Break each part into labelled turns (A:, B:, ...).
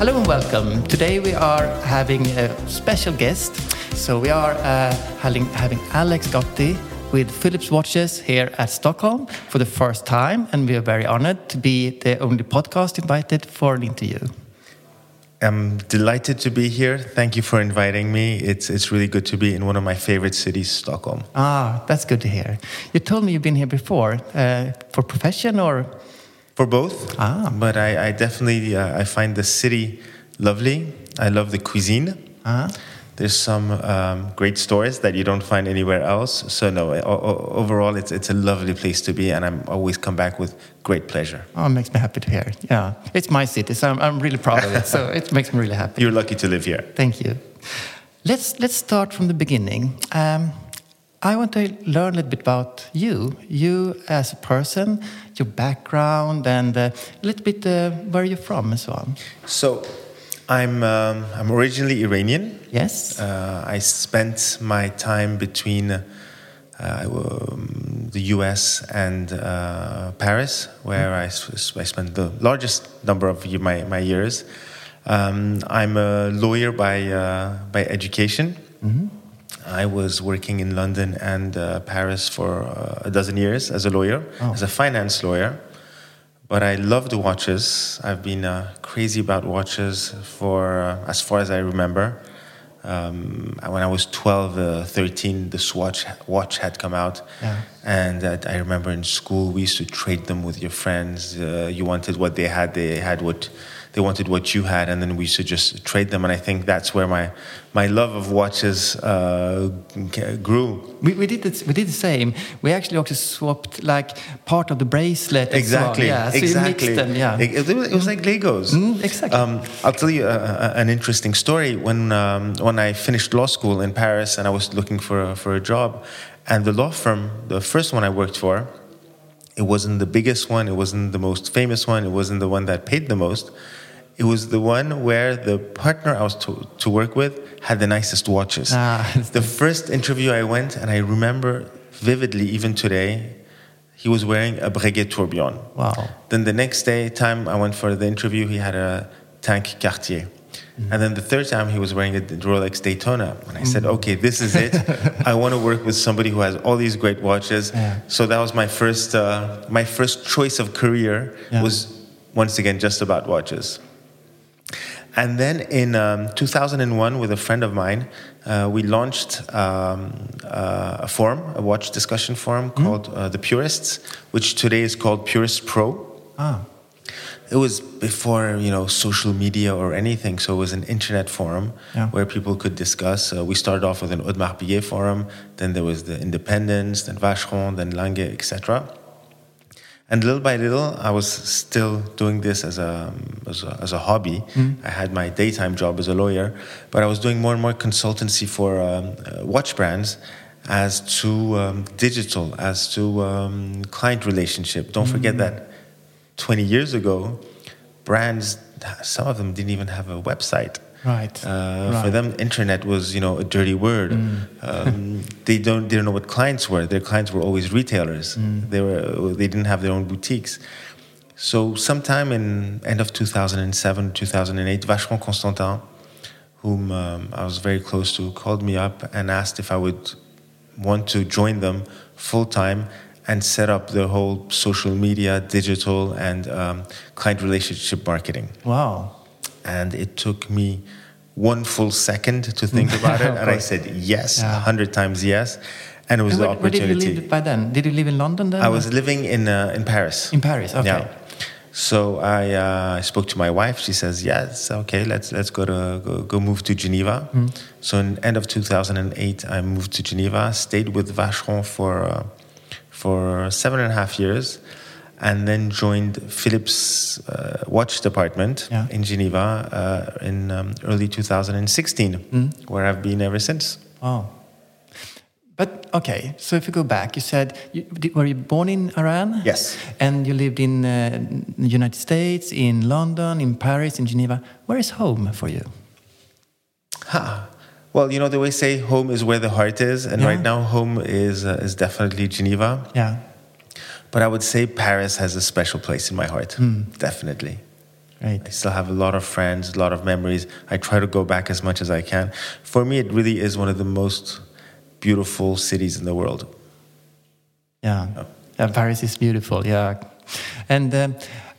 A: Hello and welcome. Today we are having a special guest. So we are uh, having, having Alex Ghotbi with Phillips Watches here at Stockholm for the first time, and we are very honored to be the only podcast invited for an interview.
B: I'm delighted to be here. Thank you for inviting me. It's it's really good to be in one of my favorite cities, Stockholm.
A: Ah, that's good to hear. You told me you've been here before uh, for profession or
B: For both,
A: Ah.
B: but I, I definitely uh, I find the city lovely. I love the cuisine.
A: Ah.
B: There's some um, great stores that you don't find anywhere else. So no, overall, it's it's a lovely place to be, and I'm always come back with great pleasure.
A: Oh, it makes me happy to hear. Yeah, it's my city, so I'm, I'm really proud of it. So it makes me really happy.
B: You're lucky to live here.
A: Thank you. Let's let's start from the beginning. Um, I want to learn a little bit about you, you as a person, your background, and uh, a little bit uh, where you're from and so on.
B: So, I'm um, I'm originally Iranian.
A: Yes.
B: Uh, I spent my time between uh, um, the U.S. and uh, Paris, where I spent the largest number of my my years. Um, I'm a lawyer by uh, by education. I was working in London and uh, Paris for uh, a dozen years as a lawyer, as a finance lawyer. But I love watches. I've been uh, crazy about watches for uh, as far as I remember. Um, when I was 12, uh, 13, the Swatch watch had come out.
A: Yeah.
B: And uh, I remember in school, we used to trade them with your friends. Uh, you wanted what they had, they had what they wanted what you had, and then we should just trade them. And I think that's where my, my love of watches uh, grew.
A: We, we did it, we did the same. We actually also swapped like part of the bracelet. and so on.
B: Exactly.
A: Yeah. So
B: exactly.
A: mixed them. Yeah.
B: It, it was, it was like Legos.
A: Mm, exactly.
B: Um, I'll tell you uh, uh, an interesting story. When um, when I finished law school in Paris and I was looking for a, for a job, and the law firm, the first one I worked for, it wasn't the biggest one. It wasn't the most famous one. It wasn't the one that paid the most. It was the one where the partner I was to, to work with had the nicest watches.
A: Ah.
B: the first interview I went, and I remember vividly, even today, he was wearing a Breguet Tourbillon.
A: Wow.
B: Then the next day, time I went for the interview, he had a tank Cartier. And then the third time, he was wearing a Rolex Daytona. And I said, okay, this is it. I want to work with somebody who has all these great watches.
A: Yeah.
B: So that was my first, uh, my first choice of career
A: Yeah.
B: was once again just about watches. And then in um, 2001, with a friend of mine, uh, we launched um, uh, a forum, a watch discussion forum called uh, The Purists, which today is called Purist Pro.
A: Ah.
B: It was before you know social media or anything, so it was an internet forum
A: Yeah.
B: where people could discuss. Uh, we started off with an Audemars Piguet forum, then there was the Independence, then Vacheron, then Lange, etc. And little by little, I was still doing this as a as a, as a hobby. I had my daytime job as a lawyer, but I was doing more and more consultancy for um, uh, watch brands. as to um, digital, as to um, client relationship. Don't forget that 20 years ago, brands, some of them didn't even have a website.
A: Right.
B: Uh,
A: Right.
B: For them, internet was you know a dirty word. Um, they don't they don't know what clients were. Their clients were always retailers. They were they didn't have their own boutiques. So sometime in end of 2007 2008, Vacheron Constantin, whom um, I was very close to, called me up and asked if I would want to join them full time and set up the whole social media, digital, and um, client relationship marketing
A: Wow.
B: And it took me one full second to think about it, and I said yes, a
A: Yeah.
B: hundred times yes, and it was
A: And
B: the
A: where, where did you
B: opportunity.
A: live by then? Did you live in London then?
B: I was living in uh, in Paris.
A: in Paris. Okay.
B: Yeah. So I uh, spoke to my wife. She says, "Yes, okay. Let's let's go to go, go move to Geneva."
A: Hmm.
B: So in end of 2008, I moved to Geneva. Stayed with Vacheron for uh, for seven and a half years, and then joined Phillips uh, watch department
A: Yeah.
B: in Geneva uh, in um, early 2016,
A: Hmm.
B: where I've been ever since.
A: Oh. But okay, so if you go back, you said you, did- were you born in Iran?
B: Yes.
A: And you lived in uh, the United States, in London, in Paris, in Geneva. Where is home for you?
B: Ha. Well, you know, they always say home is where the heart is, and
A: Yeah.
B: right now home is uh, is definitely Geneva.
A: Yeah.
B: But I would say Paris has a special place in my heart, definitely.
A: Great.
B: I still have a lot of friends, a lot of memories. I try to go back as much as I can. For me, it really is one of the most beautiful cities in the world.
A: Yeah. yeah Paris is beautiful. Yeah. And um,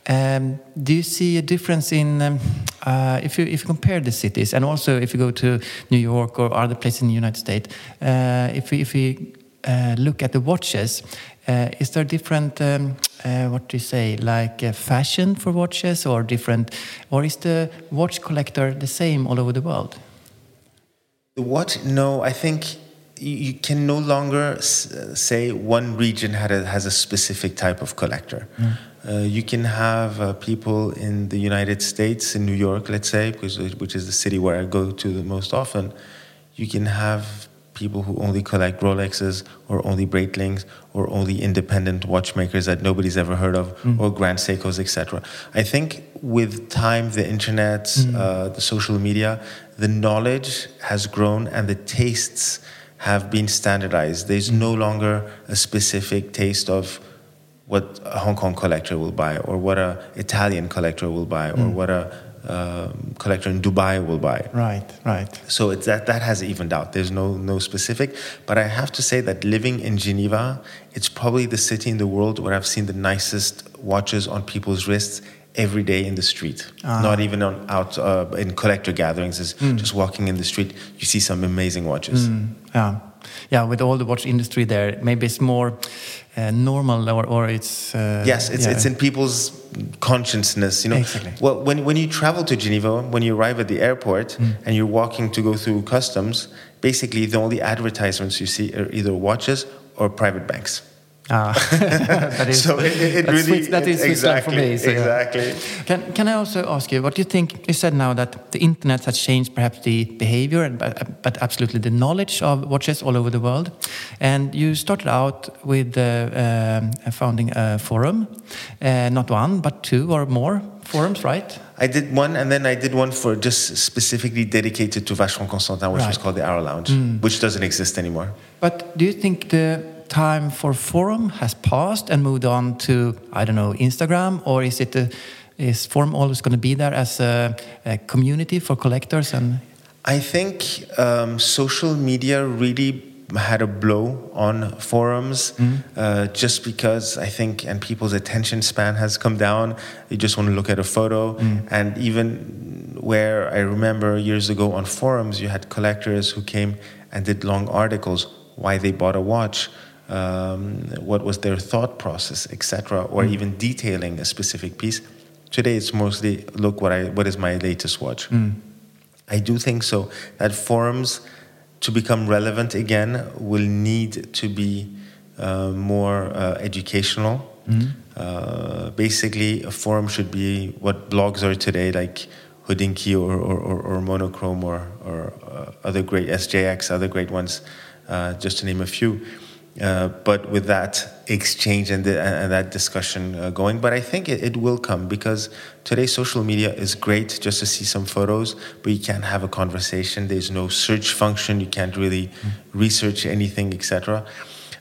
A: um, do you see a difference in um, uh, if you if you compare the cities, and also if you go to New York or other places in the United States? Uh, if we if we uh, look at the watches, uh, is there different? Um, uh, what do you say? Like uh, fashion for watches, or different, or is the watch collector the same all over the world?
B: The what? No, I think you, can no longer uh, say one region had a, has a specific type of collector. Uh, you can have uh, people in the United States, in New York, let's say, because, which is the city where I go to the most often. You can have people who only collect Rolexes or only Breitlings or only independent watchmakers that nobody's ever heard of mm. or Grand Seikos, etc. I think with time, the internet, mm. uh, the social media, the knowledge has grown and the tastes have been standardized. There's mm. no longer a specific taste of what a Hong Kong collector will buy, or what a Italian collector will buy, or what a um, collector in Dubai will buy.
A: Right. Right.
B: So it's that that has evened out. There's no no specific, but I have to say that living in Geneva, it's probably the city in the world where I've seen the nicest watches on people's wrists every day in the street. Not even on out uh, in collector gatherings. Is just walking in the street, you see some amazing watches.
A: Yeah, yeah. With all the watch industry there, maybe it's more uh, normal, or or it's uh,
B: Yes, it's,
A: yeah.
B: it's in people's consciousness, you know.
A: Exactly.
B: Well, when, when you travel to Geneva, when you arrive at the airport
A: Mm.
B: and you're walking to go through customs, basically the only advertisements you see are either watches or private banks.
A: Ah, that is
B: So it- it- really-
A: that is Switzerland for me.
B: exactly,
A: yeah.
B: exactly.
A: Can can I also ask you what do you think? You said now that the internet has changed perhaps the behavior, and but, but absolutely the knowledge of watches all over the world. And you started out with uh, um, founding a forum, uh, not one but two or more forums, right?
B: I did one, and then I did one for just specifically dedicated to Vacheron Constantin, which was
A: Right. Mm.
B: called the Hour Lounge, which doesn't exist anymore.
A: But do you think the time for forum has passed and moved on to I don't know Instagram, or is it a, is forum always going to be there as a, a community for collectors and
B: I think um, social media really had a blow on forums uh, just because I think, and people's attention span has come down. They just want to look at a photo. And even where I remember years ago on forums, you had collectors who came and did long articles why they bought a watch. Um, what was their thought process, etc., or even detailing a specific piece. Today, it's mostly look what I what is my latest watch. I do think so that forums to become relevant again will need to be uh, more uh, educational. Uh, basically, a forum should be what blogs are today, like Hodinkee or, or, or, or Monochrome or, or uh, other great SJX, other great ones. uh, just to name a few. Uh, but with that exchange and, the, and that discussion uh, going, but I think it, it, will come because today social media is great just to see some photos, but you can't have a conversation. There's no search function. You can't really mm. research anything, etc.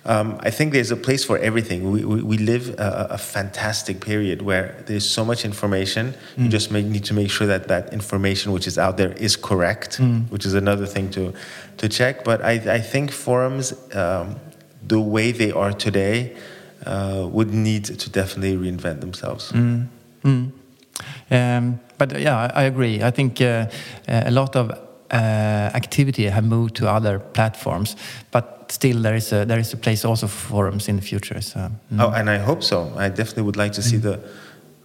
B: Um, I think there's a place for everything. We, we, we live a, a, fantastic period where there's so much information. Mm. You just make, need to make sure that that information which is out there is correct, mm. which is another thing to, to check. But I, I think forums. Um, the way they are today uh, would need to definitely reinvent themselves.
A: Mm. Mm. Um, but yeah, I, agree. I think uh, a lot of uh, activity have moved to other platforms, but still there is a there is a place also for forums in the future. So,
B: mm. Oh, and I hope so. I definitely would like to see mm. the.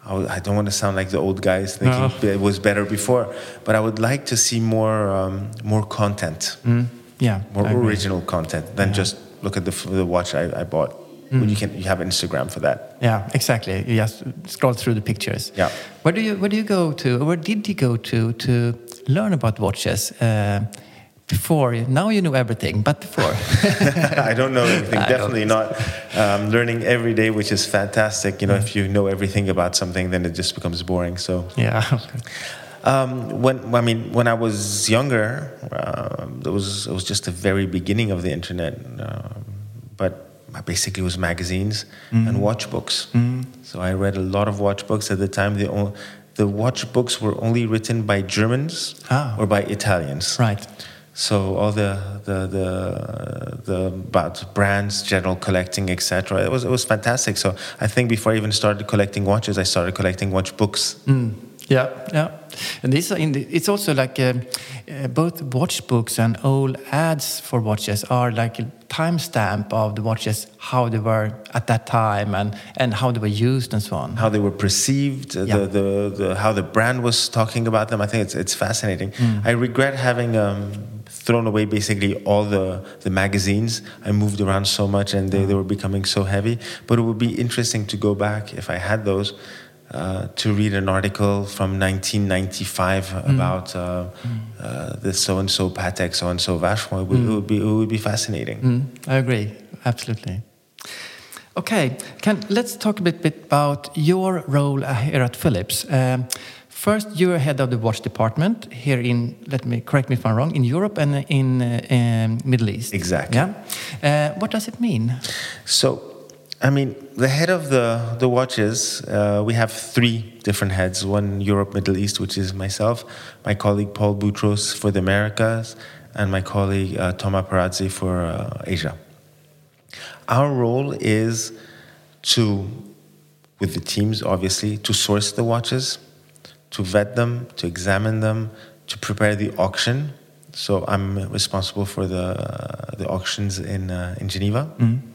B: I don't want to sound like the old guys thinking no. it was better before, but I would like to see more um, more content.
A: Mm. Yeah,
B: more original content than yeah. just look at the, the watch I, I bought. Mm. You can you have Instagram for that.
A: Yeah, exactly. You just scroll through the pictures.
B: Yeah.
A: Where do you where do you go to? Where did you go to to learn about watches? Uh, before now you know everything, but before
B: I don't know everything. Definitely not. Um, learning every day, which is fantastic. You know, mm. if you know everything about something, then it just becomes boring. So
A: yeah.
B: Um, when I mean, when I was younger, uh, it was it was just the very beginning of the internet. Uh, but basically, it was magazines mm. and watch books. Mm. So I read a lot of watch books at the time. The only, the watch books were only written by Germans ah. or by Italians.
A: Right.
B: So all the the the, the about brands, general collecting, etc. It was it was fantastic. So I think before I even started collecting watches, I started collecting watch books.
A: Mm. Yeah, yeah. And this, it's also like uh, uh, both watch books and old ads for watches are like a timestamp of the watches, how they were at that time and, and how they were used and so on.
B: How they were perceived, yeah. the, the, the, how the brand was talking about them. I think it's, it's fascinating. Mm. I regret having um, thrown away basically all the, the magazines. I moved around so much and they, mm. they were becoming so heavy. But it would be interesting to go back if I had those uh, to read an article from 1995 mm. about uh, mm. uh, the so and so Patek, so and so Vacheron. It would, mm. it would, be, it would be fascinating.
A: Mm. I agree, absolutely. Okay, can, let's talk a bit, bit about your role uh, here at Phillips. Um, first, you're head of the watch department here in, let me correct me if I'm wrong, in Europe and in uh, um, Middle East.
B: Exactly.
A: Yeah. what does it mean?
B: So, I mean, the head of the, the watches, uh, we have three different heads one Europe, Middle East, which is myself, my colleague Paul Boutros for the Americas, and my colleague uh, Thomas Perazzi for uh, Asia. Our role is to, with the teams obviously, to source the watches, to vet them, to examine them, to prepare the auction. So I'm responsible for the, the auctions in, uh, in Geneva. Mm-hmm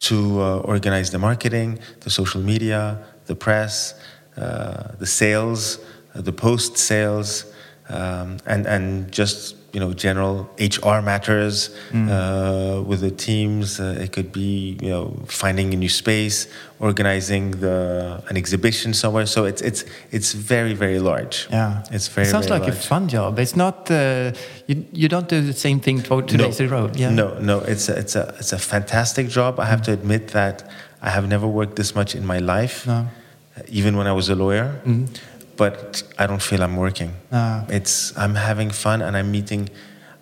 B: to uh, organize the marketing, the social media, the press, uh, the sales, uh, the post sales, um, and and just you know general HR matters mm. uh, with the teams. Uh, it could be you know finding a new space, organizing the an exhibition somewhere. So it's it's it's very very large.
A: Yeah,
B: it's very.
A: It sounds
B: very
A: like
B: large.
A: a fun job. It's not uh, you. You don't do the same thing two days in a row. Yeah.
B: No, no. It's a, it's a it's a fantastic job. I have mm. to admit that I have never worked this much in my life. No. Even when I was a lawyer. Mm but I don't feel I'm working. Ah. It's I'm having fun and I'm meeting.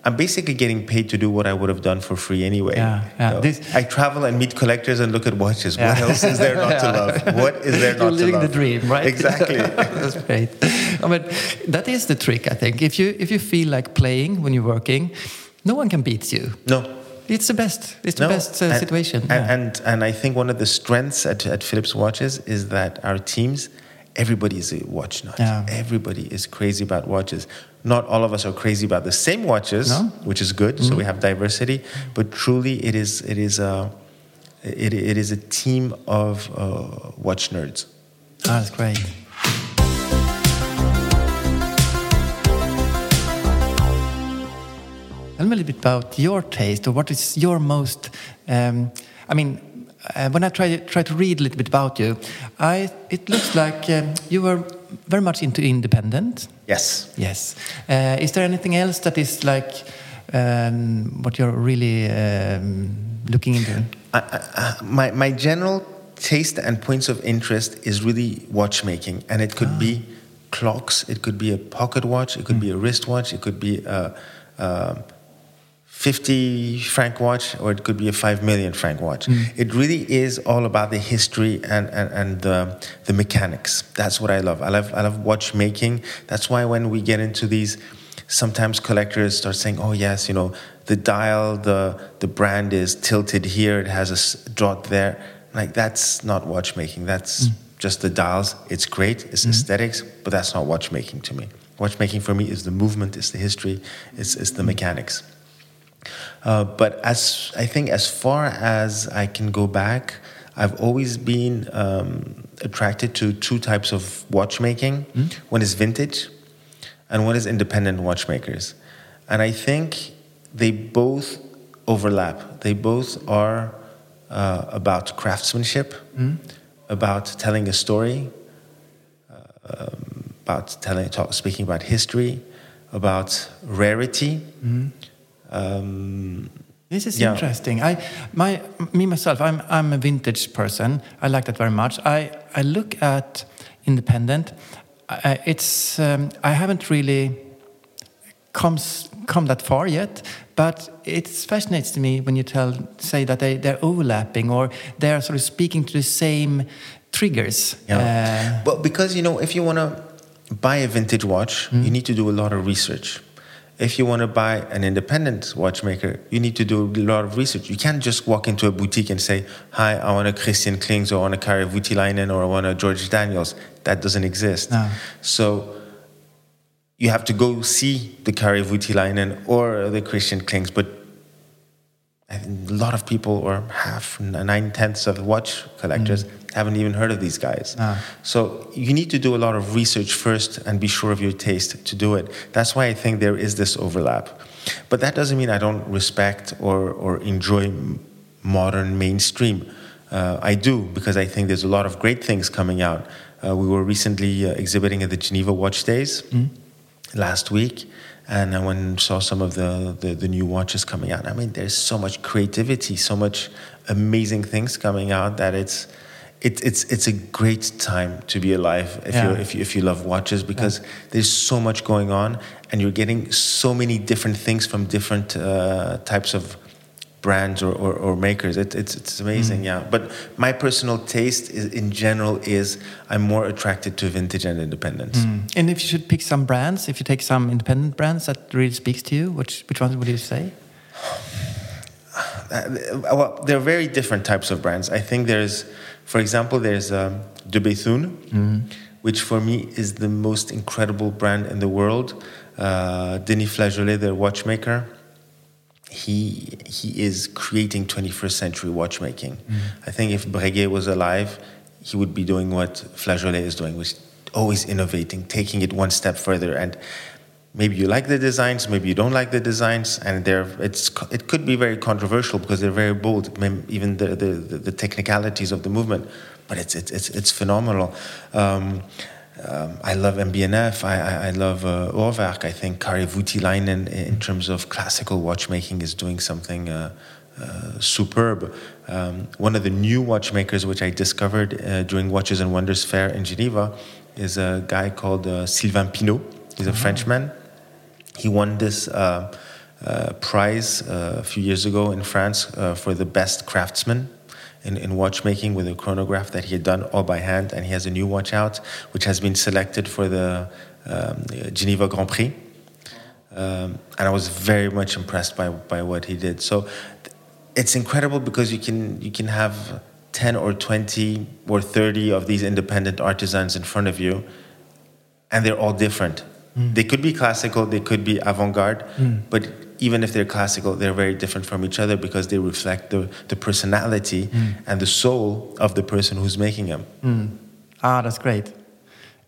B: I'm basically getting paid to do what I would have done for free anyway.
A: Yeah, yeah.
B: Know, this, I travel and meet collectors and look at watches. Yeah. What else is there not to love? What is there
A: You're
B: not
A: to
B: love?
A: living the dream, right?
B: Exactly.
A: That's great. I mean, that is the trick, I think. If you if you feel like playing when you're working, no one can beat you.
B: No.
A: It's the best. It's the no. best uh,
B: and,
A: situation.
B: And, yeah. and and I think one of the strengths at, at Phillips Watches is that our teams everybody is a watch nut. Yeah. Everybody is crazy about watches. Not all of us are crazy about the same watches, no? which is good. Mm-hmm. So we have diversity, but truly, it is it is a it, it is a team of uh, watch nerds.
A: Oh, that's great. Tell me a little bit about your taste, or what is your most. Um, I mean, uh, when I try try to read a little bit about you, I it looks like um, you were very much into independent.
B: Yes.
A: Yes. Uh, is there anything else that is like um, what you're really um, looking into?
B: I, I, my, my general taste and points of interest is really watchmaking, and it could be clocks, it could be a pocket watch, it could be a wristwatch, it could be a, a 50 franc watch, or it could be a 5 million franc watch. Hmm. It really is all about the history and, and, and the, the mechanics. That's what I love. I love, I love watchmaking. That's why when we get into these, sometimes collectors start saying, oh, yes, you know, the dial, the, the brand is tilted here, it has a dot there. Like, that's not watchmaking. That's hmm. just the dials. It's great, it's hmm. aesthetics, but that's not watchmaking to me. Watchmaking for me is the movement, it's the history, it's, it's the mechanics. Uh, but as I think, as far as I can go back, I've always been um, attracted to two types of watchmaking. One is vintage, and one is independent watchmakers. And I think they both overlap. They both are uh, about craftsmanship, about telling a story, uh, um, about telling, talk, speaking about history, about rarity. Um,
A: This is
B: Yeah.
A: interesting. I, my, me myself, I'm, I'm a vintage person. I like that very much. I, I look at independent. I, it's, um, I haven't really come, come that far yet, but it fascinates to me when you tell, say that they, they're overlapping or they're sort of speaking to the same triggers.
B: Yeah.
A: Uh,
B: well, because you know, if you want to buy a vintage watch, you need to do a lot of research. If you want to buy an independent watchmaker, you need to do a lot of research. You can't just walk into a boutique and say, "Hi, I want a Christian Klings or I want a Kari Voutilainen or I want a George Daniels." That doesn't exist.
A: No.
B: So you have to go see the Kari Voutilainen or the Christian Klings, but a lot of people, or half, nine tenths of watch collectors, mm. Haven't even heard of these guys. So you need to do a lot of research first and be sure of your taste to do it. That's why I think there is this overlap. But that doesn't mean I don't respect or, or enjoy modern mainstream. Uh, I do because I think there's a lot of great things coming out. Uh, we were recently uh, exhibiting at the Geneva Watch Days last week and I went and saw some of the, the, the new watches coming out. I mean, there's so much creativity, so much amazing things coming out that it's it, it's it's a great time to be alive if
A: Yeah.
B: you if you if you love watches because there's so much going on and you're getting so many different things from different uh, types of brands or, or, or makers. It, it's it's amazing, yeah. But my personal taste is, in general is I'm more attracted to vintage and independence.
A: and if you should pick some brands, if you take some independent brands that really speaks to you, which, which ones would you say?
B: Uh, well, there are very different types of brands. I think there's, for example, there's um, De Bethune, which for me is the most incredible brand in the world. Uh, Denis Flageolet, their watchmaker, he he is creating 21st century watchmaking. I think if Breguet was alive, he would be doing what Flageolet is doing, which always innovating, taking it one step further. And maybe you like the designs, maybe you don't like the designs, and they're it's it could be very controversial because they're very bold, even the the, the, technicalities of the movement. But it's it's it's, it's phenomenal. Um, um, I love MB&F. I, I, I love uh. I think Kari Voutilainen, in terms of classical watchmaking, is doing something uh, uh, superb. Um, one of the new watchmakers, which I discovered uh, during Watches and Wonders Fair in Geneva, is a guy called uh, Sylvain Pinaud. He's a Frenchman. He won this uh, uh, prize uh, a few years ago in France uh, for the best craftsman in, in watchmaking with a chronograph that he had done all by hand. And he has a new watch out, which has been selected for the um, Geneva Grand Prix. Um, and I was very much impressed by, by what he did. So it's incredible because you can, you can have 10 or 20 or 30 of these independent artisans in front of you, and they're all different. They could be classical, they could be avant garde, hmm. but even if they're classical, they're very different from each other because they reflect the, the personality hmm. and the soul of the person who's making them. Hmm.
A: Ah, that's great.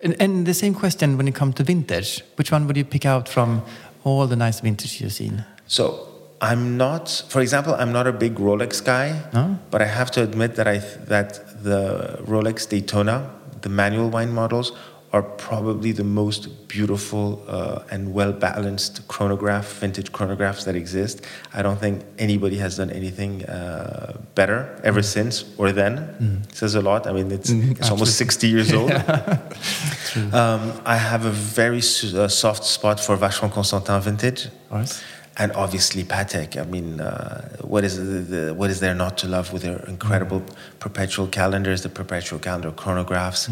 A: And, and the same question when it comes to vintage. Which one would you pick out from all the nice vintage you've seen?
B: So I'm not, for example, I'm not a big Rolex guy,
A: No?
B: but I have to admit that I that the Rolex Daytona, the manual wine models, are probably the most beautiful uh, and well balanced chronograph, vintage chronographs that exist. I don't think anybody has done anything uh, better ever since or then.
A: Mm.
B: It says a lot. I mean, it's, it's almost 60 years old. um, I have a very uh, soft spot for Vacheron Constantin vintage. And obviously Patek. I mean, uh, what is the, the, what is there not to love with their incredible perpetual calendars, the perpetual calendar chronographs?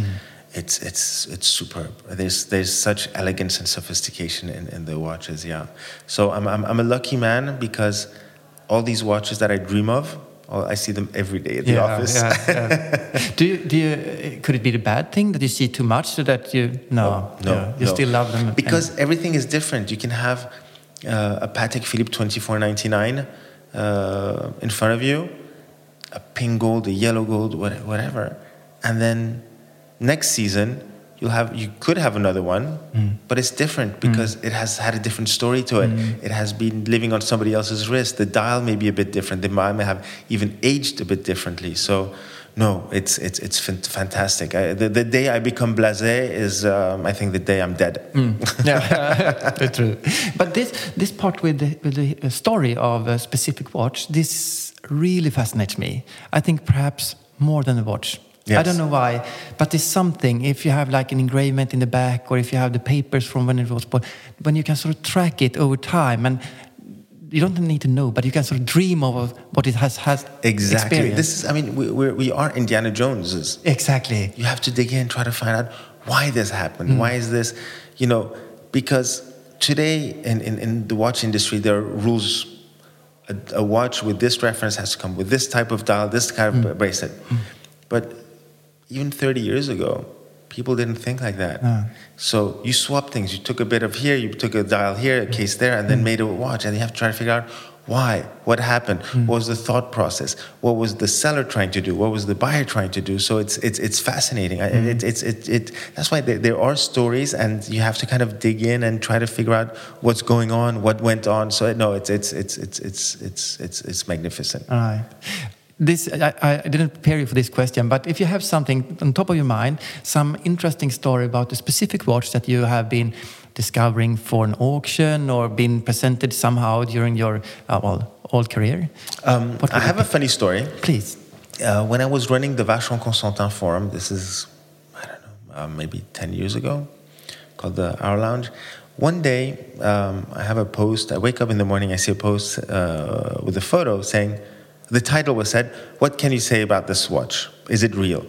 B: It's it's it's superb. There's there's such elegance and sophistication in, in the watches. Yeah. So I'm, I'm I'm a lucky man because all these watches that I dream of, oh, I see them every day at the office.
A: yeah, yeah. do you, do you, could it be the bad thing that you see too much so that you no
B: No,
A: yeah, you
B: no.
A: still love them and-
B: because everything is different. You can have uh, a Patek Philippe twenty four ninety nine uh, in front of you, a pink gold, a yellow gold, whatever, and then next season you'll have you could have another one, but it's different because it has had a different story to it. It has been living on somebody else's wrist. The dial may be a bit different. The dial may have even aged a bit differently. So. No, it's it's it's fantastic. I, the, the day I become blasé is, um, I think, the day I'm dead.
A: yeah, true. But this this part with the, with the uh, story of a specific watch, this really fascinates me. I think perhaps more than a watch. I don't know why, but there's something. If you have like an engravement in the back, or if you have the papers from when it was bought, when you can sort of track it over time, and you don't need to know, but you can sort of dream of what it has has
B: Exactly.
A: experienced.
B: This is, I mean, we, we're, we are Indiana Joneses.
A: exactly.
B: You have to dig in, try to find out why this happened. Why mm. is this, you know, because today in, in, in the watch industry, there are rules. A, a watch with this reference has to come with this type of dial, this kind of mm. bracelet. Mm. But even 30 years ago, people didn't think like that. So you swap things. You took a bit of here, you took a dial here, a case there, and then mm. made a watch. And you have to try to figure out why, what happened, mm. what was the thought process, what was the seller trying to do, what was the buyer trying to do. So it's it's it's fascinating. I It, mm. it's it, it that's why there, there are stories, and you have to kind of dig in and try to figure out what's going on, what went on. So no, it's it's it's it's it's it's it's, it's magnificent.
A: All right. This I, I didn't prepare you for this question, but if you have something on top of your mind, some interesting story about a specific watch that you have been discovering for an auction or been presented somehow during your uh, well old career,
B: Um, I have a funny story.
A: please.
B: Uh, when I was running the Vacheron Constantin forum, this is, I don't know, uh, maybe 10 years ago, called the Hour Lounge. One day, um, I have a post. I wake up in the morning, I see a post uh, with a photo saying, the title was said, What can you say about this watch? Is it real?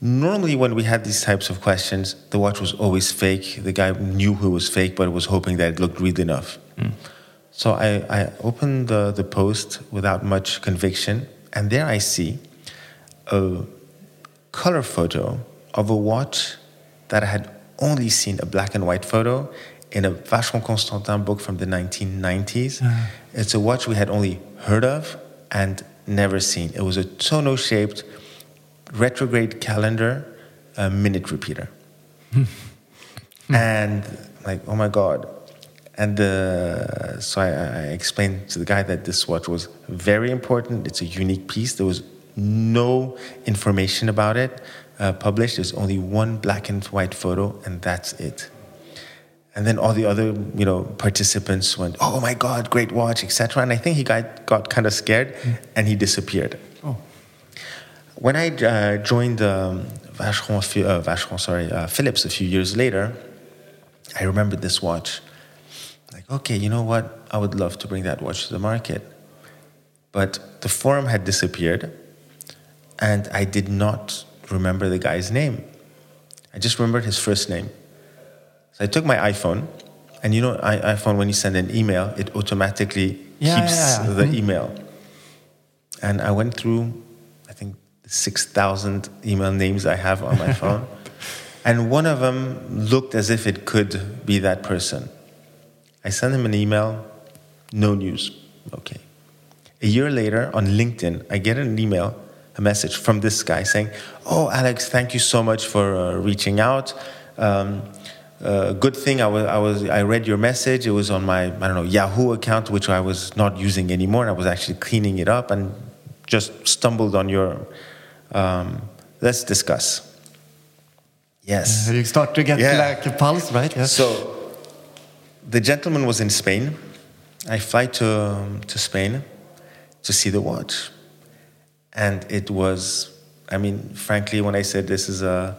B: Normally, when we had these types of questions, the watch was always fake. The guy knew it was fake, but was hoping that it looked real enough. Hmm. So I, I opened the, the post without much conviction, and there I see a color photo of a watch that I had only seen a black and white photo in a Vacheron Constantin book from the 1990s. It's a watch we had only heard of and never seen. It was a tonneau shaped retrograde calendar uh, minute repeater. and like, oh my God. And uh, so I, I explained to the guy that this watch was very important. It's a unique piece. There was no information about it uh, published. There's only one black and white photo, and that's it. And then all the other, you know, participants went, "Oh my God, great watch, etc." And I think he got got kind of scared, and he disappeared.
A: Oh.
B: When I uh, joined um, Vacheron, uh, Vacheron, sorry, uh, Phillips a few years later, I remembered this watch. Like, okay, you know what? I would love to bring that watch to the market. But the forum had disappeared, and I did not remember the guy's name. I just remembered his first name. I took my iPhone, and you know, I, iPhone, when you send an email, it automatically
A: Yeah,
B: keeps
A: yeah, yeah.
B: the
A: Mhm.
B: email. And I went through, I think, 6,000 email names I have on my phone. and one of them looked as if it could be that person. I sent him an email, no news. Okay. A year later, on LinkedIn, I get an email, a message from this guy saying, Oh, Alex, thank you so much for uh, reaching out. Um, uh, good thing I was, I was I read your message. It was on my I don't know Yahoo account, which I was not using anymore. And I was actually cleaning it up and just stumbled on your. Um, let's discuss. Yes.
A: You start to get
B: Yeah.
A: like a pulse, right? Yeah.
B: So the gentleman was in Spain. I fly to um, to Spain to see the watch, and it was. I mean, frankly, when I said this is a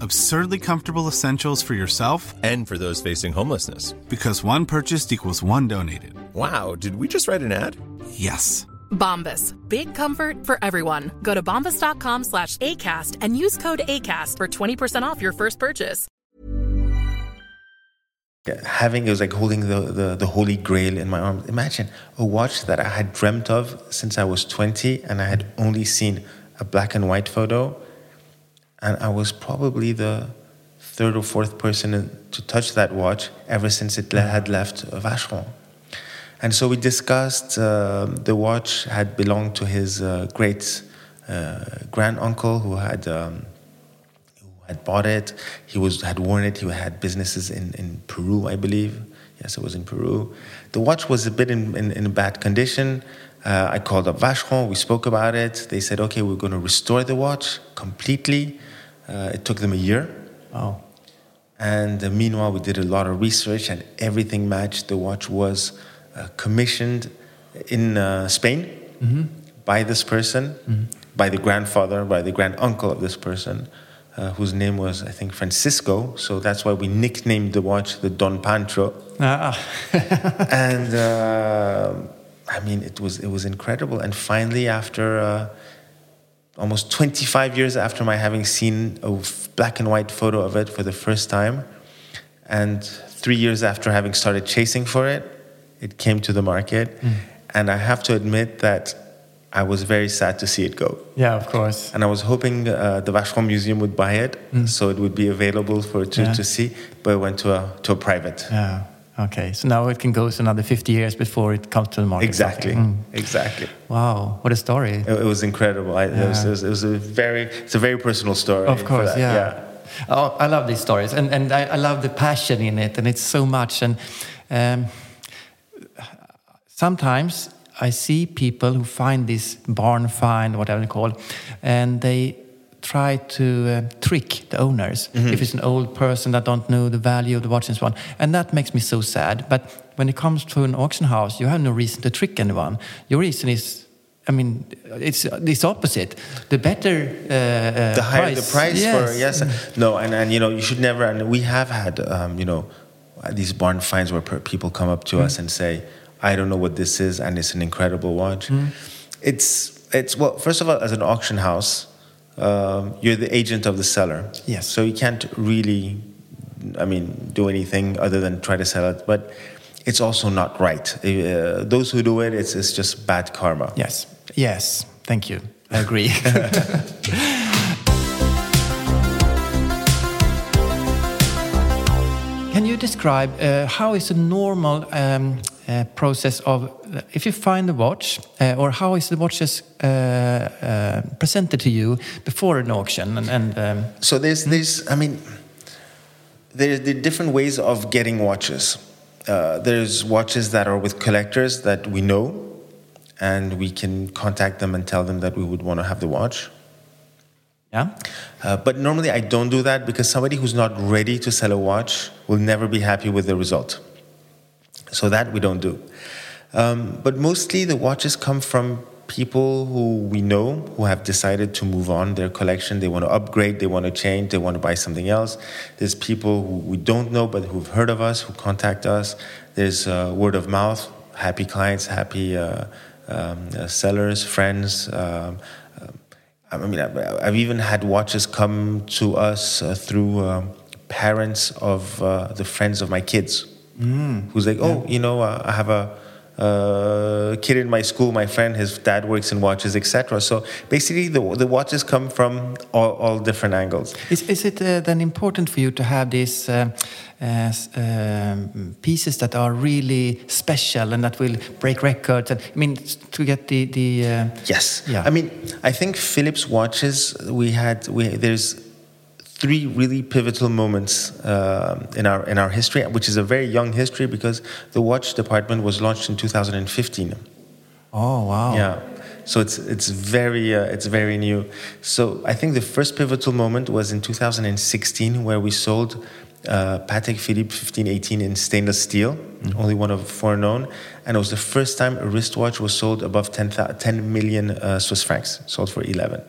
C: Absurdly comfortable essentials for yourself
D: And for those facing homelessness.
C: because one purchased equals one donated.
D: Wow, did we just write an ad?
C: Yes.
E: Bombas. Big comfort for everyone. Go to bombas.com slash ACAST and use code ACAST for 20% off your first purchase.
B: having it was like holding the, the, the holy grail in my arms. Imagine a watch that I had dreamt of since I was 20 and I had only seen a black and white photo. And I was probably the third or fourth person to touch that watch ever since it had left Vacheron. And so we discussed uh, the watch had belonged to his uh, great uh, grand uncle who had. Um, had bought it. He was had worn it. He had businesses in, in Peru, I believe. Yes, it was in Peru. The watch was a bit in, in, in bad condition. Uh, I called up Vacheron. We spoke about it. They said, okay, we're going to restore the watch completely. Uh, it took them a year.
A: Oh.
B: And uh, meanwhile, we did a lot of research and everything matched. The watch was uh, commissioned in uh, Spain by this person, by the grandfather, by the grand uncle of this person, uh, whose name was, I think, Francisco. So that's why we nicknamed the watch the Don Pancho.
A: Ah,
B: and uh, I mean, it was, it was incredible. And finally, after uh, almost 25 years after my having seen a black and white photo of it for the first time, and three years after having started chasing for it, it came to the market. And I have to admit that I was very sad to see it go.
A: yeah, of course.
B: And I was hoping uh, the Vacheron Museum would buy it so it would be available for to,
A: Yeah.
B: to see, but it went to a, to a private.
A: Yeah. Okay. So now it can go another 50 years before it comes to the market.
B: Exactly,
A: Mm.
B: exactly.
A: Wow. What a story.
B: It, it was incredible. I, it, was, it, was, it was a very, it's a very personal story.
A: Of course,
B: that,
A: yeah. Oh, I love these stories, and and I, I love the passion in it, and it's so much. And um, sometimes I see people who find this barn find, whatever they call, and they try to uh, trick the owners if it's an old person that don't know the value of the watch and so on, and that makes me so sad. But when it comes to an auction house, you have no reason to trick anyone. Your reason is. I mean, it's it's opposite. The better uh, uh,
B: the higher
A: price.
B: the price for
A: Yes.
B: yes no and, and you know you should never and we have had um, you know these barn finds where per- people come up to
A: Mm.
B: us and say i don't know what this is and it's an incredible watch
A: Mm.
B: it's it's well first of all as an auction house um, you're the agent of the seller
A: Yes.
B: so you can't really i mean do anything other than try to sell it but it's also not right uh, those who do it it's, it's just bad karma
A: Yes. Yes. Thank you. I agree. Can you describe uh, how is a normal um, uh, process of if you find a watch, uh, or how is the watches uh, uh, presented to you before an auction? And, and um,
B: So there's there's I mean there's the different ways of getting watches. Uh, there's watches that are with collectors that we know, and we can contact them and tell them that we would want to have the watch.
A: yeah,
B: Uh, but normally I don't do that because somebody who's not ready to sell a watch will never be happy with the result. So that we don't do. Um, but mostly the watches come from people who we know who have decided to move on their collection. They want to upgrade, they want to change, they want to buy something else. There's people who we don't know but who've heard of us, who contact us. There's uh, word of mouth, happy clients, happy uh, um, uh, sellers, friends. Um, I mean, I've even had watches come to us uh, through um, parents of uh, the friends of my kids, who's like, "Oh, you know, uh, I have a uh, kid in my school. My friend, his dad works in watches, etc." So basically, the the watches come from all, all different angles.
A: Is, is it uh, then important for you to have these uh, uh, um, pieces that are really special and that will break records? And, I mean, to get the the uh,
B: Yes.
A: Yeah.
B: I mean, I think Phillips watches. We had we there's three really pivotal moments um in our in our history, which is a very young history because the watch department was launched in 2015.
A: oh wow
B: Yeah. So it's it's very uh, it's very new. So I think the first pivotal moment was in 2016 where we sold uh, Patek Philippe 1518 in stainless steel, only one of four known, and it was the first time a wristwatch was sold above 10, 10 million uh, Swiss francs, sold for 11.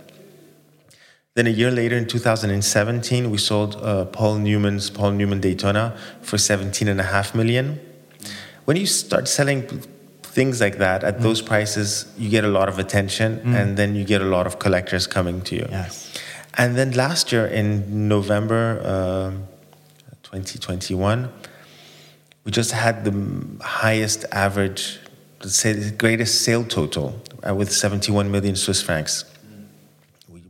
B: Then a year later, in 2017, we sold uh, Paul Newman's Paul Newman Daytona for 17.5 million. When you start selling things like that at those prices, you get a lot of attention, and then you get a lot of collectors coming to you.
A: Yes.
B: And then last year in November um 2021, we just had the highest average, say the greatest sale total uh, with 71 million Swiss francs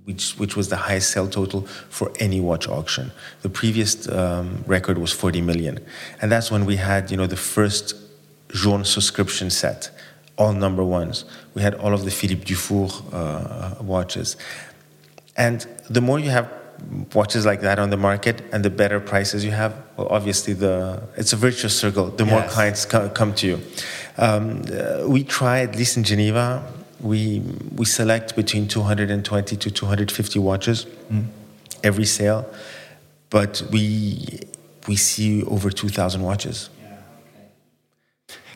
B: which, which was the highest sale total for any watch auction. The previous um, record was 40 million. And that's when we had, you know, the first Journe subscription set, all number ones. We had all of the Philippe Dufour uh, watches. And the more you have watches like that on the market and the better prices you have, well, obviously the it's a virtuous circle. The more clients co- come to you. Um, uh, we try, at least in Geneva, we, we select between 220 to 250 watches every sale, but we, we see over 2,000 watches.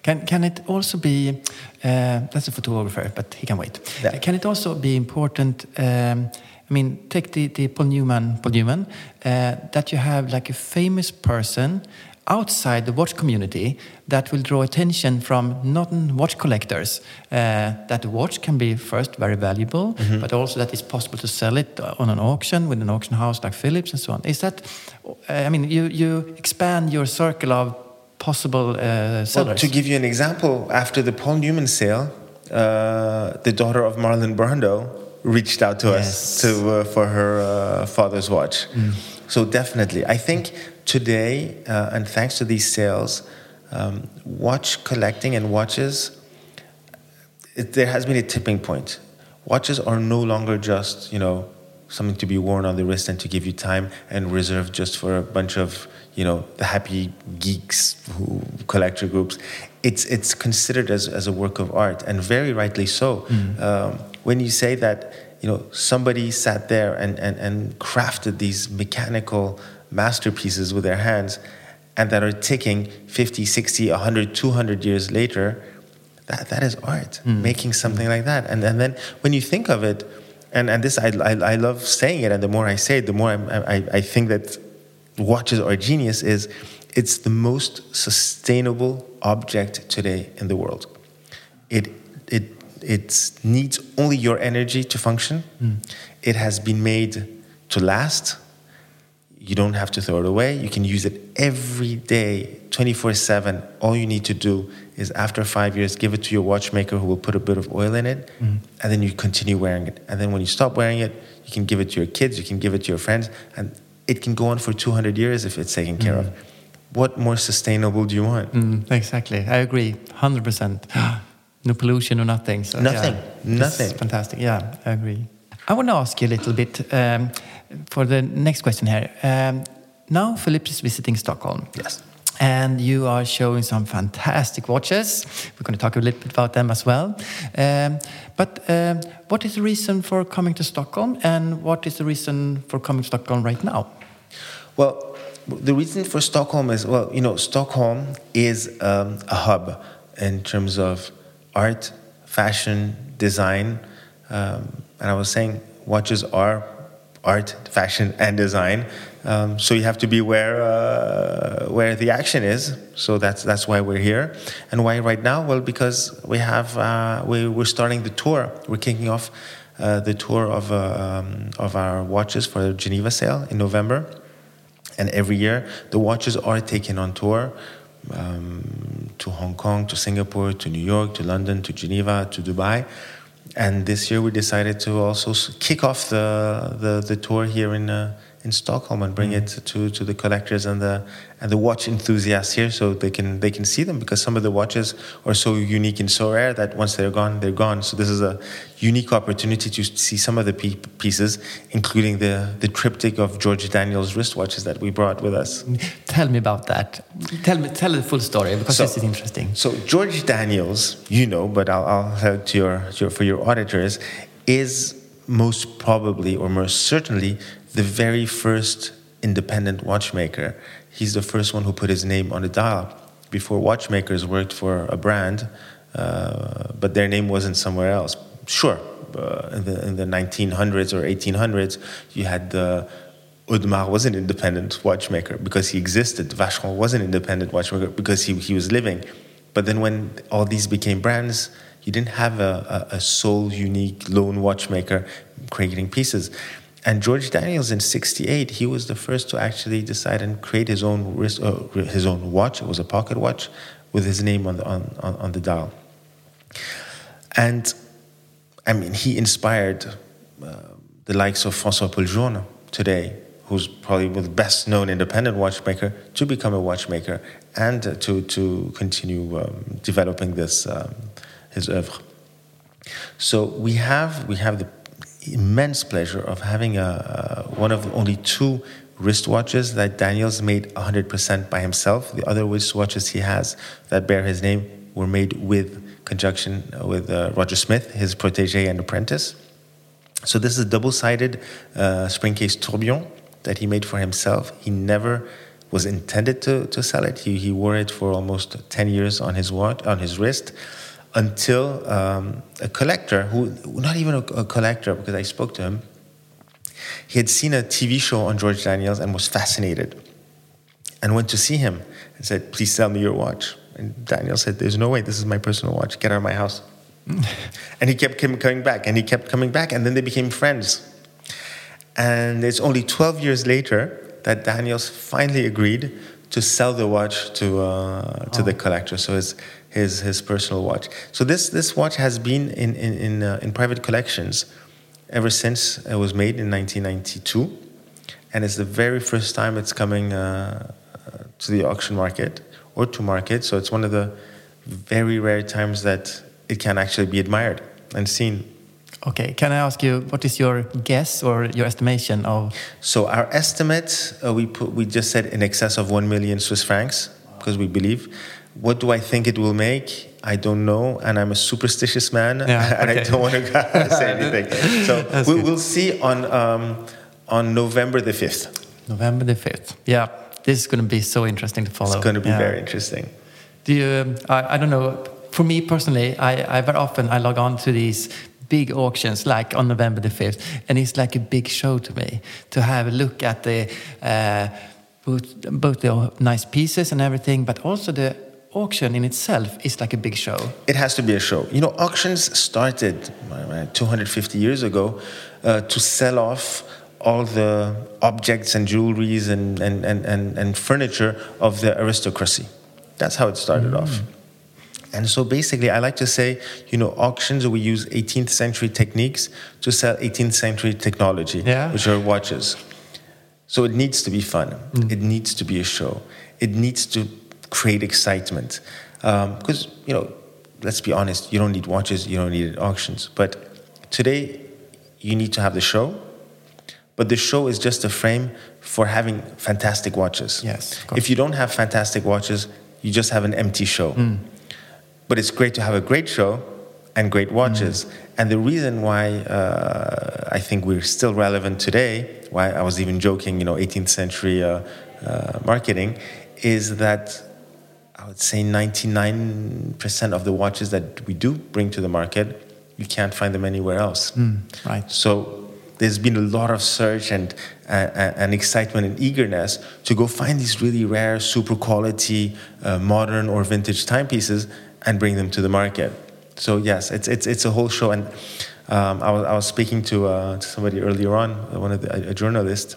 A: Can, can it also be, uh, that's a photographer, but he can wait.
B: Yeah.
A: Can it also be important, um, I mean, take the, the Paul Newman, Paul Newman uh, that you have like a famous person outside the watch community that will draw attention from non-watch collectors. Uh, that the watch can be first very valuable, but also that it's possible to sell it on an auction with an auction house like Phillips and so on. Is that, uh, I mean, you, you expand your circle of possible uh,
B: Well,
A: sellers.
B: to give you an example, after the Paul Newman sale, uh, the daughter of Marlon Brando reached out to
A: Yes.
B: us to uh, for her uh, father's watch. So definitely, I think today, uh, and thanks to these sales, um, watch collecting and watches, it, there has been a tipping point. Watches are no longer just you know something to be worn on the wrist and to give you time and reserved just for a bunch of you know the happy geeks who collector groups. It's it's considered as, as a work of art and very rightly so. Um, when you say that you know somebody sat there and, and, and crafted these mechanical masterpieces with their hands and that are ticking 50 60 100 200 years later that, that is art hmm. making something like that. And, and then when you think of it and, and this I, I, I love saying it and the more i say it the more I'm, I, I think that watches are genius is it's the most sustainable object today in the world. It it it needs only your energy to function. Hmm. It has been made to last you don't have to throw it away. You can use it every day, 24 7. All you need to do is after five years, give it to your watchmaker who will put a bit of oil in it, and then you continue wearing it. And then when you stop wearing it, you can give it to your kids, you can give it to your friends, and it can go on for 200 years if it's taken care of. What more sustainable do you want?
A: Mm, exactly, I agree, hundred percent. No pollution or nothing. So,
B: Nothing.
A: yeah,
B: Nothing.
A: Fantastic. Yeah, I agree. I want to ask you a little bit um, for the next question here. Um, now Philip is visiting Stockholm.
B: Yes.
A: And you are showing some fantastic watches. We're going to talk a little bit about them as well. Um, but um, what is the reason for coming to Stockholm, and what is the reason for coming to Stockholm right now?
B: Well, the reason for Stockholm is well, you know, Stockholm is um, a hub in terms of art, fashion, design. Um, and I was saying, watches are art, fashion, and design. Um, so you have to be where uh, where the action is. So that's that's why we're here, and why right now? Well, because we have uh, we we're starting the tour. We're kicking off uh, the tour of uh, um, of our watches for the Geneva sale in November, and every year the watches are taken on tour. Um, to Hong Kong, to Singapore, to New York, to London, to Geneva, to Dubai, and this year we decided to also kick off the the, the tour here in uh, in Stockholm and bring it to, to the collectors and the and the watch enthusiasts here, so they can they can see them because some of the watches are so unique and so rare that once they're gone, they're gone. So this is a unique opportunity to see some of the pieces, including the the triptych of George Daniels wristwatches that we brought with us.
A: Tell me about that. Tell me, tell the full story because
B: So-
A: this is interesting.
B: So George Daniels, you know, but I'll, I'll tell to your, to your for your auditors, is most probably or most certainly the very first independent watchmaker. He's the first one who put his name on the dial. Before watchmakers worked for a brand, uh, but their name wasn't somewhere else. Sure, uh, in, the, in the 1900s or 1800s, you had the Audemars was an independent watchmaker because he existed. Vacheron was an independent watchmaker because he, he was living. But then when all these became brands, you didn't have a, a, a sole, unique, lone watchmaker creating pieces. And George Daniels in '68, he was the first to actually decide and create his own wrist, uh, his own watch. It was a pocket watch with his name on the on, on, on the dial. And I mean, he inspired uh, the likes of François-Paul Journe today, who's probably the best known independent watchmaker, to become a watchmaker and to, to continue um, developing this, um, his oeuvre. So we have, we have the immense pleasure of having a, uh, one of the only two wristwatches that Daniels made 100% by himself. The other wristwatches he has that bear his name were made with conjunction with uh, Roger Smith, his protege and apprentice. So this is a double-sided uh, spring case tourbillon that he made for himself. He never was intended to, to sell it. He, he wore it for almost 10 years on his watch, on his wrist until um, a collector, who not even a, a collector, because I spoke to him, he had seen a TV show on George Daniels and was fascinated and went to see him and said, Please sell me your watch. And Daniel said, There's no way, this is my personal watch, get out of my house. and he kept coming back and he kept coming back, and then they became friends. And it's only 12 years later that Daniels finally agreed to sell the watch to, uh, to the collector. So his, his, his personal watch. So this, this watch has been in, in, in, uh, in private collections ever since it was made in 1992. And it's the very first time it's coming uh, uh, to the auction market or to market. So it's one of the very rare times that it can actually be admired and seen.
A: Okay, can I ask you what is your guess or your estimation of?
B: So our estimate, uh, we put, we just said in excess of one million Swiss francs because we believe. What do I think it will make? I don't know, and I'm a superstitious man,
A: Yeah,
B: and I don't want to say anything. So
A: That's
B: we,
A: good.
B: we'll see on um, on November the fifth.
A: November the 5th. Yeah, this is going to be so interesting to follow.
B: It's going to be
A: Yeah.
B: very interesting.
A: Do you, um, I, I don't know, for me personally, I, I very often I log on to these big auctions like on November the 5th and it's like a big show to me to have a look at the uh, both, both the nice pieces and everything but also the auction in itself is like a big show
B: It has to be a show. You know, auctions started uh, 250 years ago uh, to sell off all the objects and jewelries and, and, and, and, and furniture of the aristocracy. That's how it started off. And so basically, I like to say, you know, auctions, we use 18th century techniques to sell 18th century technology,
A: Yeah.
B: which are watches. So it needs to be fun. It needs to be a show. It needs to create excitement. Because, you know, let's be honest, you don't need watches, you don't need auctions. But today, you need to have the show. But the show is just a frame for having fantastic watches.
A: Yes.
B: If you don't have fantastic watches, you just have an empty show. But it's great to have a great show and great watches. And the reason why uh, I think we're still relevant today, why I was even joking, you know, 18th century uh, uh, marketing, is that I would say 99% of the watches that we do bring to the market, you can't find them anywhere else.
A: right
B: So there's been a lot of search and uh, and excitement and eagerness to go find these really rare, super quality, uh, modern or vintage timepieces and bring them to the market. So yes, it's it's it's a whole show. And um, I was I was speaking to, uh, to somebody earlier on, one of the, a journalist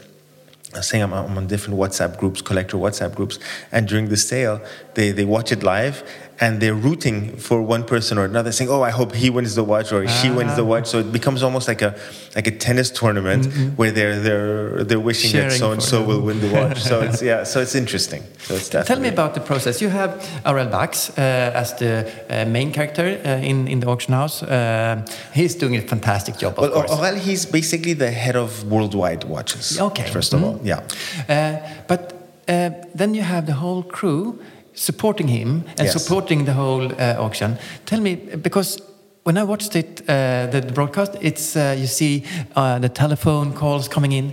B: Uh, saying I'm, I'm, on different WhatsApp groups, collector WhatsApp groups, and during the sale, they, they watch it live and they're rooting for one person or another, saying, "Oh, I hope he wins the watch or she wins the watch." So it becomes almost like a like a tennis tournament mm-hmm. where they're they're they're wishing Sharing that so and so will win the watch. so it's yeah, so it's interesting. So it's
A: Tell me about the process. You have Aurel Bacs uh, as the uh, main character uh, in in the auction house. Uh, he's doing a fantastic job.
B: well, Aurel, he's basically the head of worldwide watches.
A: Okay,
B: first of mm-hmm. all, yeah.
A: Uh, but uh, then you have the whole crew supporting him and yes. supporting the whole uh, auction. Tell me, because when I watched it, uh, the, broadcast, it's uh, you see uh, the telephone calls coming in.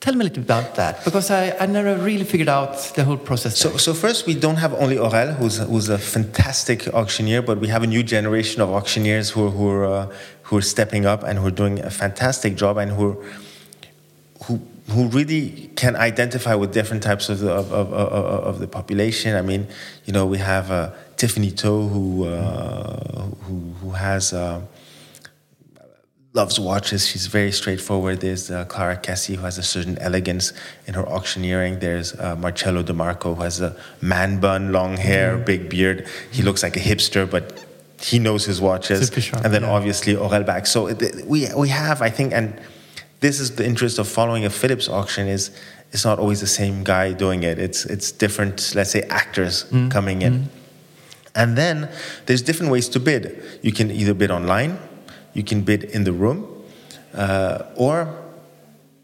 A: Tell me a little bit about that, because I, I never really figured out the whole process.
B: So, so first, we don't have only Aurel, who's, who's a fantastic auctioneer, but we have a new generation of auctioneers who, who, are, uh, who are stepping up and who are doing a fantastic job and who, who who really can identify with different types of the, of, of, of, of the population. I mean, you know, we have uh, Tiffany To who, uh, who, who has uh, loves watches. She's very straightforward. There's uh, Clara Kessie who has a certain elegance in her auctioneering. There's uh, Marcello DeMarco who has a man bun, long hair, mm. big beard. He looks like a hipster, but he knows his watches.
A: Sharp,
B: and then
A: yeah.
B: obviously Aurel Bacs. So it, we we have, I think, and this is the interest of following a Phillips auction is it's not always the same guy doing it. It's it's different, let's say, actors mm. coming in. Mm. And then there's different ways to bid. You can either bid online, you can bid in the room, uh, or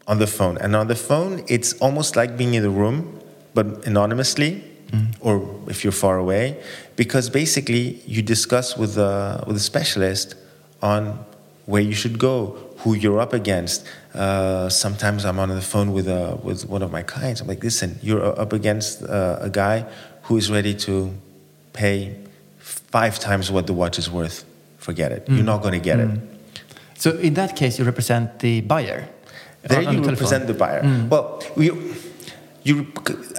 B: on the phone. And on the phone, it's almost like being in the room, but anonymously, mm. or if you're far away, because basically you discuss with a, with a specialist on where you should go, who you're up against. Uh, sometimes I'm on the phone with uh, with one of my clients. I'm like, listen, you're up against uh, a guy who is ready to pay five times what the watch is worth. Forget it. Mm. You're not going to get mm. it.
A: So in that case, you represent the buyer.
B: There you the represent the buyer. Mm. Well, we. You,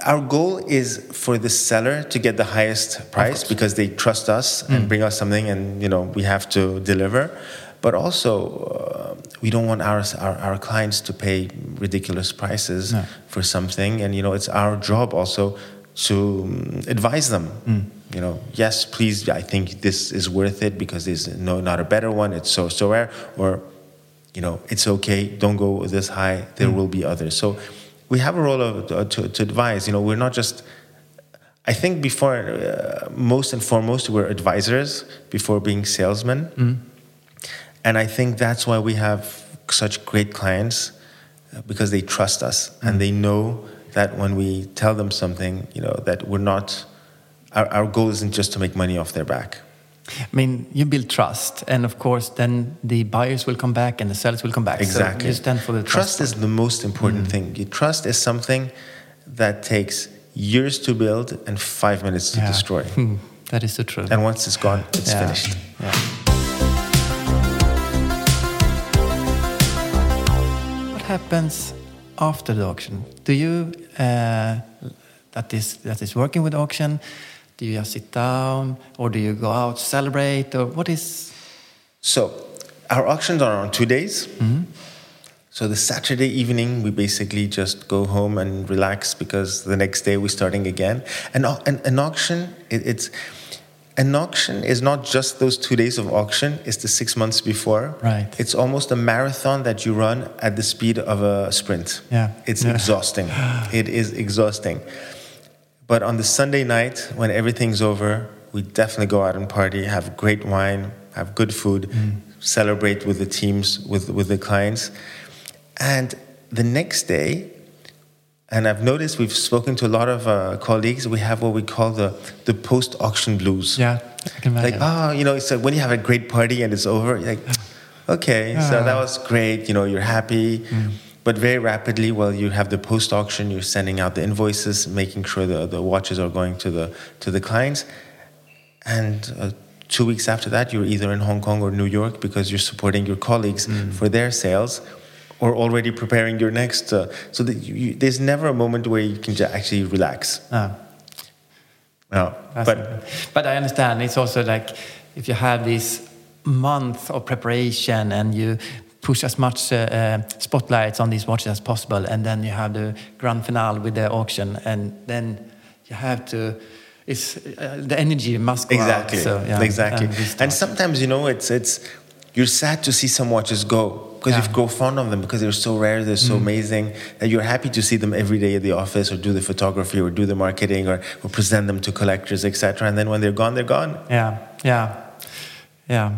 B: our goal is for the seller to get the highest price because they trust us and mm. bring us something, and you know we have to deliver but also uh, we don't want our, our, our clients to pay ridiculous prices no. for something. And you know it's our job also to um, advise them. Mm. you know yes please i think this is worth it because there's no not a better one. It's so so rare. Or you know it's okay. Don't go this high. There mm. will be others. So we have a role of, uh, to, to advise. You know we're not just i think before uh, most and foremost we're advisors before being salesmen. Mm and I think that's why we have such great clients uh, because they trust us mm. and they know that when we tell them something, you know, that we're not, our, our goal isn't just to make money off their back.
A: I mean, you build trust, and of course, then the buyers will come back and the sellers will come back.
B: Exactly.
A: So you stand for the
B: trust. Trust is the most important mm. thing. Trust is something that takes years to build and five minutes to yeah. destroy.
A: that is the truth.
B: And once it's gone, it's yeah. finished.
A: Yeah. Happens after the auction? Do you uh, that is that is working with auction? Do you just sit down, or do you go out celebrate, or what is?
B: So, our auctions are on two days. Mm -hmm. So the Saturday evening, we basically just go home and relax because the next day we're starting again. And an, an auction, it, it's an auction is not just those two days of auction it's the six months before.
A: Right.
B: It's almost a marathon that you run at the speed of a sprint.
A: Yeah.
B: It's
A: yeah.
B: exhausting. It is exhausting. But on the sunday night when everything's over we definitely go out and party have great wine have good food mm. celebrate with the teams with with the clients. And the next day and I've noticed we've spoken to a lot of uh, colleagues. We have what we call the the post auction blues.
A: Yeah, I can imagine.
B: like oh, you know, it's like when you have a great party and it's over, you're like, okay, so that was great. You know, you're happy. Mm. But very rapidly, while you have the post auction, you're sending out the invoices, making sure the, the watches are going to the to the clients, and uh, two weeks after that, you're either in Hong Kong or New York because you're supporting your colleagues mm. for their sales or already preparing your next. Uh, so that you, you, there's never a moment where you can actually relax.
A: Ah.
B: No,
A: That's-
B: but
A: but I understand it's also like if you have this month of preparation and you push as much uh, uh, spotlights on these watches as possible, and then you have the grand finale with the auction, and then you have to. It's uh, the energy must go
B: exactly,
A: out. So, yeah,
B: exactly.
A: and
B: And, sometimes you know it's it's you're sad to see some watches go because
A: Yeah.
B: you grow fond of them because they're so rare, they're so amazing that you're happy to see them every day at the office or do the photography or do the marketing or, or present them to collectors, etc. And then when they're gone, they're gone.
A: Yeah, yeah, yeah.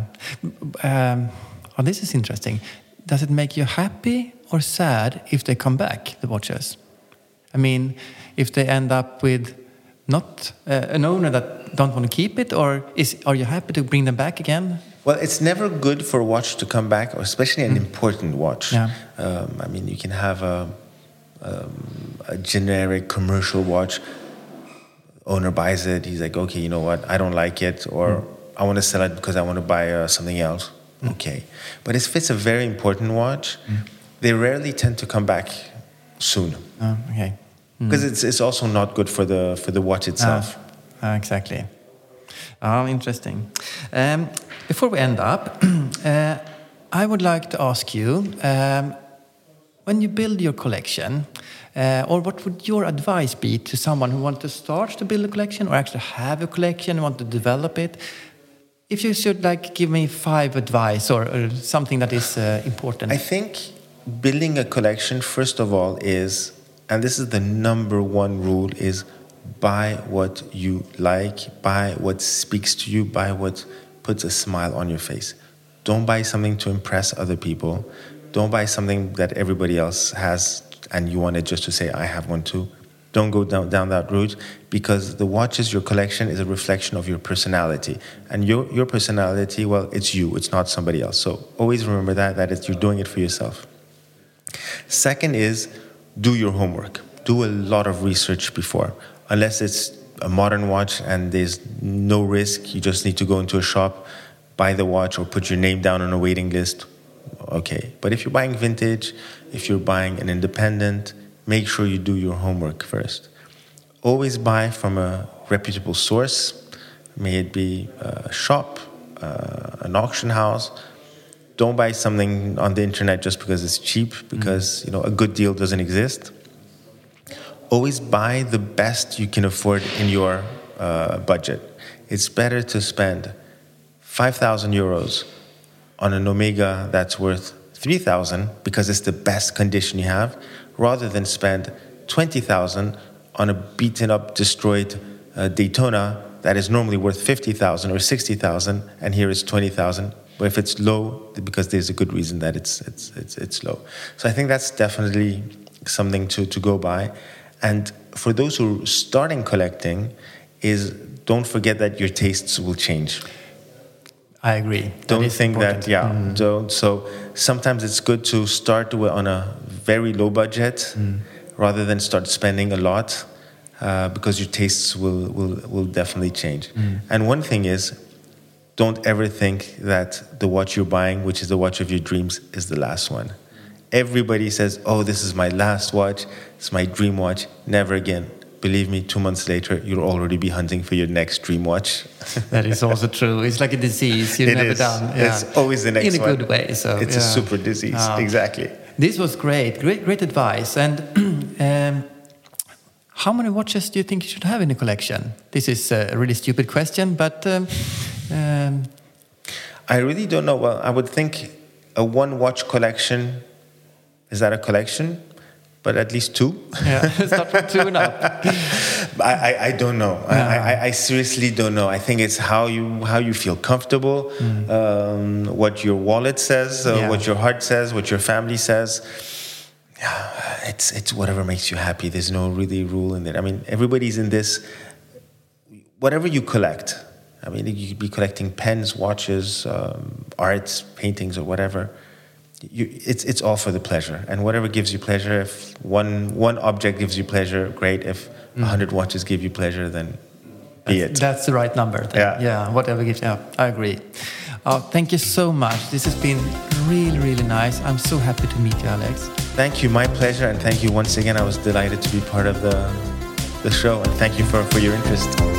A: Um, oh, this is interesting. Does it make you happy or sad if they come back, the watches? I mean, if they end up with not uh, an owner that don't want to keep it, or is are you happy to bring them back again?
B: Well, it's never good for a watch to come back, or especially an important watch.
A: Yeah.
B: Um, I mean, you can have a, um, a generic commercial watch. Owner buys it. He's like, okay, you know what? I don't like it, or I want to sell it because I want to buy uh, something else. Okay. But if it's a very important watch, they rarely tend to come back soon
A: Oh, okay.
B: because it's, it's also not good for the for the watch itself.
A: Ah, exactly. Oh, interesting. Um, before we end up, uh, I would like to ask you um, when you build your collection, uh, or what would your advice be to someone who wants to start to build a collection or actually have a collection and want to develop it? If you should like give me five advice or, or something that is uh, important.
B: I think building a collection, first of all, is, and this is the number one rule, is buy what you like, buy what speaks to you, buy what puts a smile on your face. Don't buy something to impress other people. Don't buy something that everybody else has and you want it just to say, I have one too. Don't go down, down that route because the watches, your collection is a reflection of your personality. And your, your personality, well, it's you, it's not somebody else. So always remember that, that it's, you're doing it for yourself. Second is do your homework. Do a lot of research before. Unless it's a modern watch and there's no risk, you just need to go into a shop, buy the watch, or put your name down on a waiting list. Okay. But if you're buying vintage, if you're buying an independent, make sure you do your homework first. Always buy from a reputable source, may it be a shop, uh, an auction house, don't buy something on the internet just because it's cheap because you know a good deal doesn't exist always buy the best you can afford in your uh, budget it's better to spend 5000 euros on an omega that's worth 3000 because it's the best condition you have rather than spend 20000 on a beaten up destroyed uh, daytona that is normally worth 50000 or 60000 and here it's 20000 but if it's low, because there's a good reason that it's it's it's, it's low. So I think that's definitely something to, to go by. And for those who are starting collecting, is don't forget that your tastes will change.
A: I agree.
B: Don't
A: is
B: think
A: important.
B: that yeah. Mm-hmm. Don't, so sometimes it's good to start on a very low budget mm. rather than start spending a lot. Uh, because your tastes will, will, will definitely change. Mm. And one thing is, don't ever think that the watch you're buying, which is the watch of your dreams, is the last one. Everybody says, "Oh, this is my last watch. It's my dream watch." Never again. Believe me, two months later, you'll already be hunting for your next dream watch.
A: That is also true. It's like a disease. You're
B: It
A: never
B: is.
A: done.
B: It's always the next
A: In a
B: one.
A: good way. So
B: It's a super disease.
A: Ah.
B: Exactly.
A: This was great. Great, great advice. And um, how many watches do you think you should have in a collection? This is a really stupid question, but um, um,
B: I really don't know. Well, I would think a one watch collection is that a collection? But at least two.
A: yeah, start from two and up.
B: I, I, I don't know. I, I, I seriously don't know. I think it's how you how you feel comfortable, um, what your wallet says, uh,
A: Yeah.
B: what your heart says, what your family says. Yeah, it's it's whatever makes you happy. There's no really rule in there. I mean, everybody's in this. Whatever you collect. I mean, you could be collecting pens, watches, um, arts, paintings, or whatever. You, it's it's all for the pleasure, and whatever gives you pleasure. If one one object gives you pleasure, great. If a hundred watches give you pleasure, then be it.
A: That's the right number. then.
B: Yeah.
A: Yeah, whatever gives. Yeah, I agree. Uh, thank you so much. This has been really, really nice. I'm so happy to meet you, Alex.
B: Thank you, my pleasure, and thank you once again. I was delighted to be part of the the show, and thank you for, for your interest.